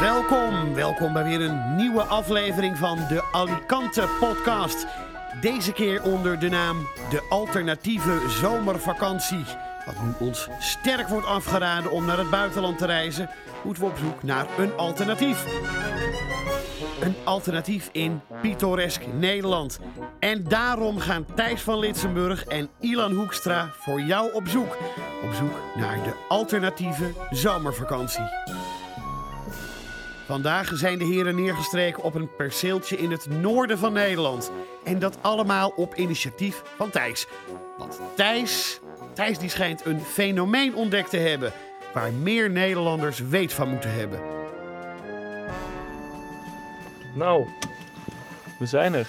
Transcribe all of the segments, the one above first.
Welkom, welkom bij weer een nieuwe aflevering van de Alicante podcast. Deze keer onder de naam De Alternatieve Zomervakantie. Wat nu ons sterk wordt afgeraden om naar het buitenland te reizen, moeten we op zoek naar een alternatief. Een alternatief in pittoresk Nederland. En daarom gaan Thijs van Litsenburg en Ilan Hoekstra voor jou op zoek. Op zoek naar de alternatieve zomervakantie. Vandaag zijn de heren neergestreken op een perceeltje in het noorden van Nederland. En dat allemaal op initiatief van Thijs. Want Thijs, Thijs die schijnt een fenomeen ontdekt te hebben... waar meer Nederlanders weet van moeten hebben. Nou, we zijn er.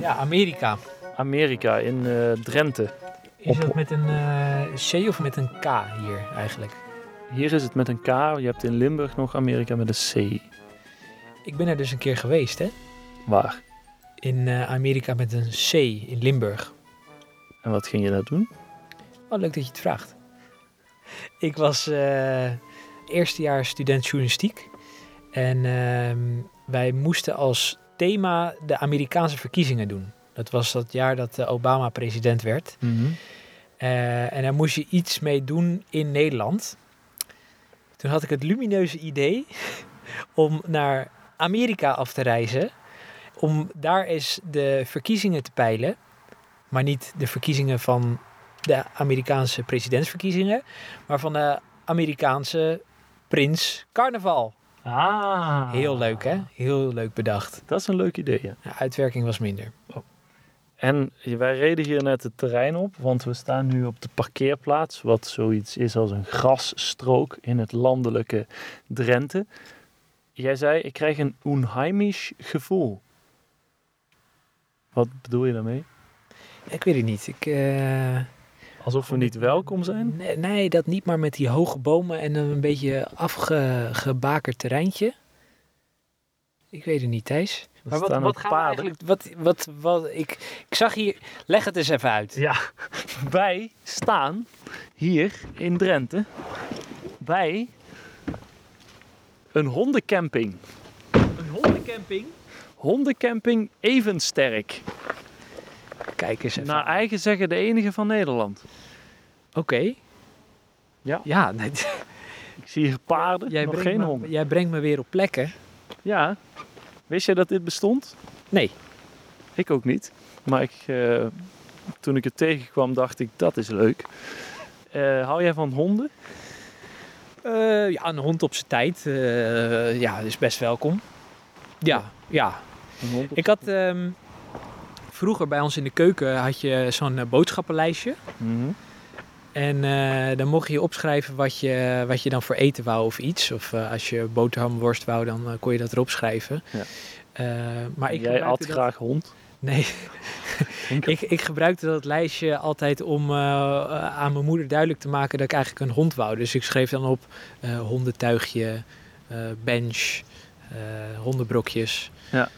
Ja, Amerika. Amerika in eh, Drenthe. Is dat met een eh, C of met een K hier eigenlijk? Hier is het met een K. Je hebt in Limburg nog Amerika met een C. Ik ben er dus een keer geweest, hè? Waar? In eh, Amerika met een C in Limburg. En wat ging je daar doen? Oh, leuk dat je het vraagt. Ik was eerstejaars student journalistiek. En ehm, wij moesten als thema de Amerikaanse verkiezingen doen. Dat was dat jaar dat eh, Obama president werd. Eh, en daar moest je iets mee doen in Nederland. Toen had ik het lumineuze idee om naar Amerika af te reizen. Om daar eens de verkiezingen te peilen. Maar niet de verkiezingen van de Amerikaanse presidentsverkiezingen. Maar van de Amerikaanse prins carnaval. Ah. Heel leuk hè? Heel leuk bedacht. Dat is een leuk idee, ja. De uitwerking was minder. En wij reden hier net het terrein op, want we staan nu op de parkeerplaats, wat zoiets is als een grasstrook in het landelijke Drenthe. Jij zei, ik krijg een onheimisch gevoel. Wat bedoel je daarmee? Ik weet het niet. Ik, eh, Alsof we niet welkom zijn? Nee, nee, dat niet, maar met die hoge bomen en een beetje afgebakerd terreintje. Ik weet het niet, Thijs. Er Maar wat, staan wat gaan we eigenlijk... Wat, wat, wat, ik, ik zag hier... Leg het eens even uit. Ja, wij staan hier in Drenthe bij een hondencamping. Een hondencamping? Hondencamping Evensterk. Kijk eens even. Naar eigen zeggen de enige van Nederland. Oké. Ja. Ja, nee, Ik zie hier paarden, jij, nog geen me, honden. jij brengt me weer op plekken. Ja, wist jij dat dit bestond? Nee. Ik ook niet. Maar ik, eh, toen ik het tegenkwam dacht ik, dat is leuk. Eh, hou jij van honden? Eh, ja, een hond op zijn tijd. ja, is best welkom. Ja, ja. Ik had... vroeger bij ons in de keuken had je zo'n eh, boodschappenlijstje. Mhm. En eh, dan mocht je opschrijven wat je, wat je dan voor eten wou of iets. Of eh, als je boterhamworst wou, dan kon je dat erop schrijven. Ja. Maar ik Jij at dat- graag hond. Nee, Ik- ik, ik gebruikte dat lijstje altijd om aan mijn moeder duidelijk te maken dat ik eigenlijk een hond wou. Dus ik schreef dan op hondentuigje, bench, hondenbrokjes. Ja.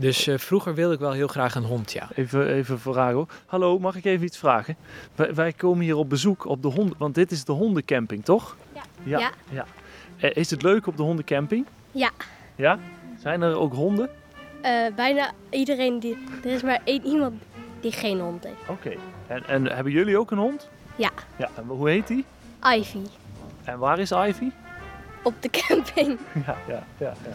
Dus eh, vroeger wilde ik wel heel graag een hond, ja. Even, even vragen hoor. Hallo, mag ik even iets vragen? Wij, wij komen hier op bezoek op de honden, want dit is de hondencamping, toch? Ja. Ja. Ja. ja. Eh, is het leuk op de hondencamping? Ja. Ja? Zijn er ook honden? Eh, bijna iedereen die. Er is maar één iemand die geen hond heeft. Oké. En, en hebben jullie ook een hond? Ja. Ja. En hoe heet die? Ivy. En waar is Ivy? Op de camping. Ja, ja, ja. ja.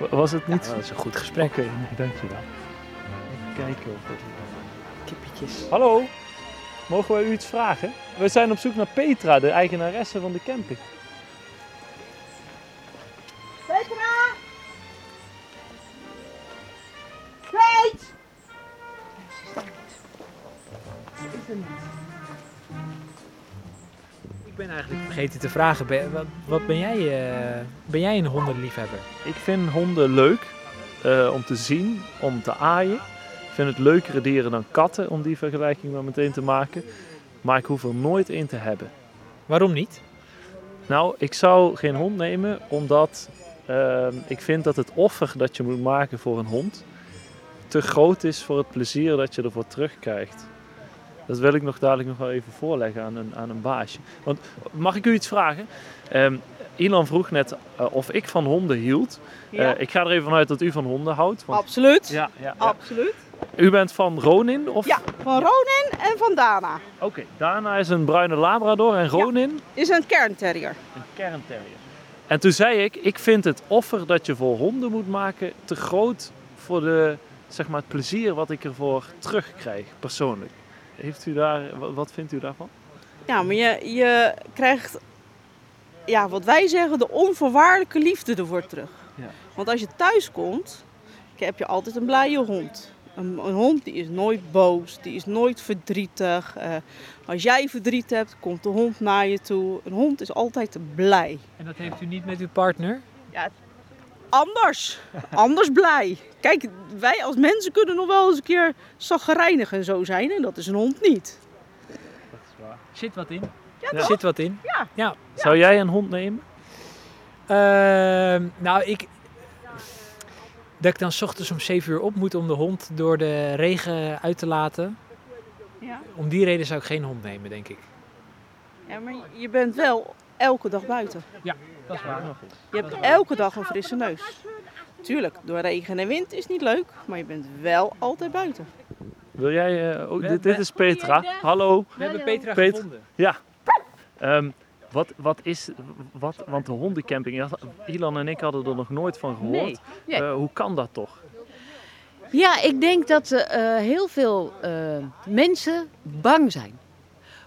Wa- Was het niet? dat is een goed gesprek. Oké, nee, dankjewel. Even kijken of het... Kippetjes. Hallo, mogen wij u iets vragen? We zijn op zoek naar Petra, de eigenaresse van de camping. Vergeten te vragen, ben, wat, wat ben jij? eh, ben jij een hondenliefhebber? Ik vind honden leuk eh, om te zien, om te aaien. Ik vind het leukere dieren dan katten, om die vergelijking maar meteen te maken. Maar ik hoef er nooit één te hebben. Waarom niet? Nou, ik zou geen hond nemen, omdat ehm, ik vind dat het offer dat je moet maken voor een hond te groot is voor het plezier dat je ervoor terugkrijgt. Dat wil ik nog dadelijk nog wel even voorleggen aan een, aan een baasje. Want mag ik u iets vragen? Ilan vroeg net eh, of ik van honden hield. Ja, Eh, ik ga er even vanuit dat u van honden houdt. Want, absoluut. ja, ja. Absoluut. U bent van Ronin? Of? Ja, van Ronin en van Dana. Oké, daarna is een bruine Labrador en Ronin Is een kernterrier. een kernterrier. En toen zei ik, ik vind het offer dat je voor honden moet maken te groot voor de, zeg maar, het plezier wat ik ervoor terugkrijg, persoonlijk. Heeft u daar, wa- wat vindt u daarvan? Ja, maar je, je krijgt, ja, wat wij zeggen, de onvoorwaardelijke liefde ervoor terug. Ja. Want als je thuis komt, heb je altijd een blije hond. Een, een hond die is nooit boos, die is nooit verdrietig. Eh, als jij verdriet hebt, komt de hond naar je toe. Een hond is altijd blij. En dat heeft u niet met uw partner? Anders. Anders blij. Kijk, wij als mensen kunnen nog wel eens een keer zaggerijnig en zo zijn. En dat is een hond niet. Dat is waar. Zit wat in. Ja. Er zit wat in. Zou jij een hond nemen? Ehm, nou, ik... Dat ik dan 's ochtends om 7 uur op moet om de hond door de regen uit te laten. Ja. Om die reden zou ik geen hond nemen, denk ik. ja, maar je bent wel elke dag buiten. Dat is waar. Je hebt elke dag een frisse neus. Tuurlijk, door regen en wind is niet leuk, maar je bent wel altijd buiten. Wil jij, oh, We- dit, dit is Petra. Hallo. We hebben Petra Peter. gevonden. Ehm, wat, wat is, wat, want de hondencamping, ja, Ilan en ik hadden er nog nooit van gehoord. Nee, nee. Eh, hoe kan dat toch? Ja, ik denk dat eh, heel veel eh, mensen bang zijn.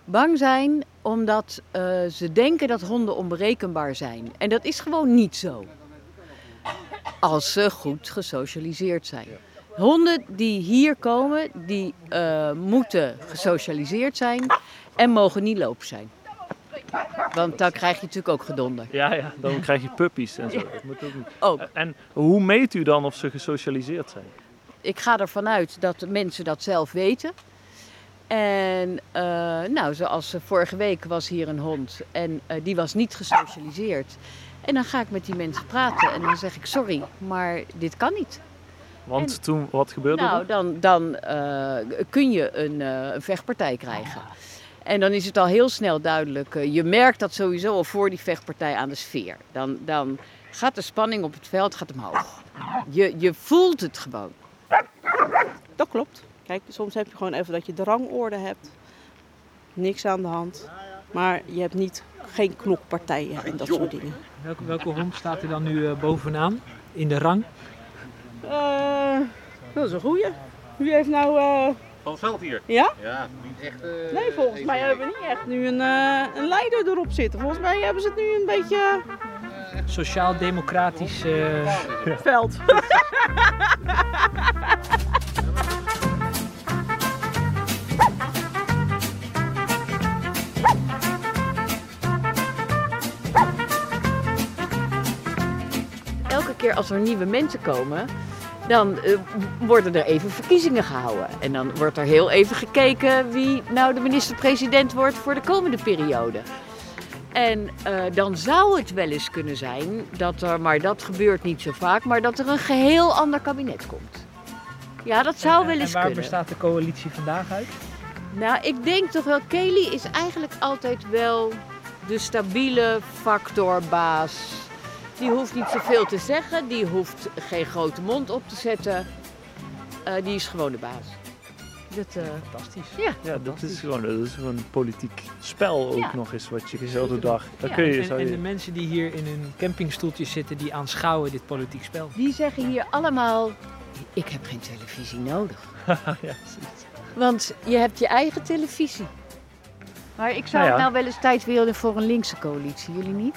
Bang zijn omdat eh, ze denken dat honden onberekenbaar zijn. En dat is gewoon niet zo. Als ze goed gesocialiseerd zijn. Honden die hier komen, die eh, moeten gesocialiseerd zijn en mogen niet lopen zijn. Want dan krijg je natuurlijk ook gedonder. Ja, ja, dan krijg je puppies en zo. Dat moet ook niet. Ook. En hoe meet u dan of ze gesocialiseerd zijn? ik ga ervan uit dat de mensen dat zelf weten. En eh, nou, zoals eh, vorige week was hier een hond en eh, die was niet gesocialiseerd. En dan ga ik met die mensen praten en dan zeg ik sorry, maar dit kan niet. Want En- toen, wat gebeurde Nou, er? dan, dan eh, kun je een, eh, een vechtpartij krijgen. En dan is het al heel snel duidelijk. je merkt dat sowieso al voor die vechtpartij aan de sfeer. Dan, dan gaat de spanning op het veld gaat omhoog. Je, je voelt het gewoon. Dat klopt. Kijk, soms heb je gewoon even dat je de rangorde hebt. Niks aan de hand. Maar je hebt niet, geen knokpartijen en dat soort dingen. Welke, welke hond staat er dan nu eh, bovenaan in de rang? Eh, dat is een goeie. Wie heeft nou... eh, Van het veld hier? Ja? Ja, niet echt. eh, Nee, volgens mij hebben we niet echt nu een, eh, een leider erop zitten. Volgens mij hebben ze het nu een beetje Sociaal-democratisch. eh, veld. keer als er nieuwe mensen komen, dan eh, worden er even verkiezingen gehouden. En dan wordt er heel even gekeken wie nou de minister-president wordt voor de komende periode. En eh, dan zou het wel eens kunnen zijn dat er, maar dat gebeurt niet zo vaak, maar dat er een geheel ander kabinet komt. Ja, dat zou en- wel eens En waar kunnen. bestaat de coalitie vandaag uit? Nou, ik denk toch wel, Kelly is eigenlijk altijd wel de stabiele factorbaas. Die hoeft niet zoveel te zeggen, die hoeft geen grote mond op te zetten. Eh, die is gewoon de baas. Dat, eh, Fantastisch. Ja, dat is gewoon, dat is gewoon een politiek spel ook Ja. nog eens wat je dezelfde dag. Ja, kun je, En, zou en je de mensen die hier in hun campingstoeltjes zitten, die aanschouwen dit politiek spel. die zeggen hier allemaal, ik heb geen televisie nodig. ja. Want je hebt je eigen televisie. Maar ik zou Nou ja. het nou wel eens tijd willen voor een linkse coalitie, jullie niet?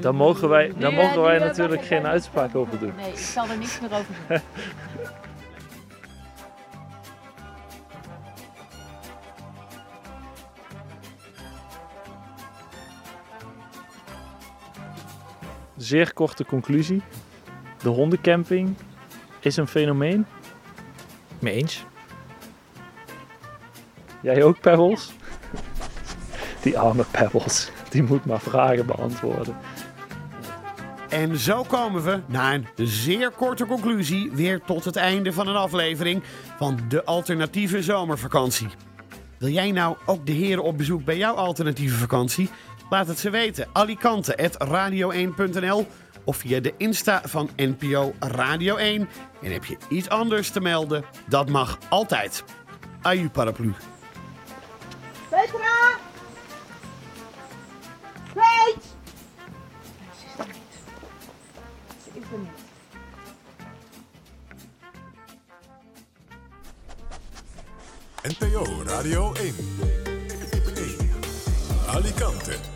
Dan mogen wij, dan mogen wij die, natuurlijk geen daar uitspraak over doen. Nee, ik zal er niks meer over zeggen. Zeer korte conclusie. De hondencamping is een fenomeen. Mee eens. Jij ook, Pebbles? Die arme Pebbles. Die moet maar vragen beantwoorden. En zo komen we, na een zeer korte conclusie, weer tot het einde van een aflevering van de alternatieve zomervakantie. Wil jij nou ook de heren op bezoek bij jouw alternatieve vakantie? Laat het ze weten. Alicante.radio1.nl of via de Insta van NPO Radio 1. En heb je iets anders te melden? Dat mag altijd. Aju paraplu. NPO Radio 1. Alicante.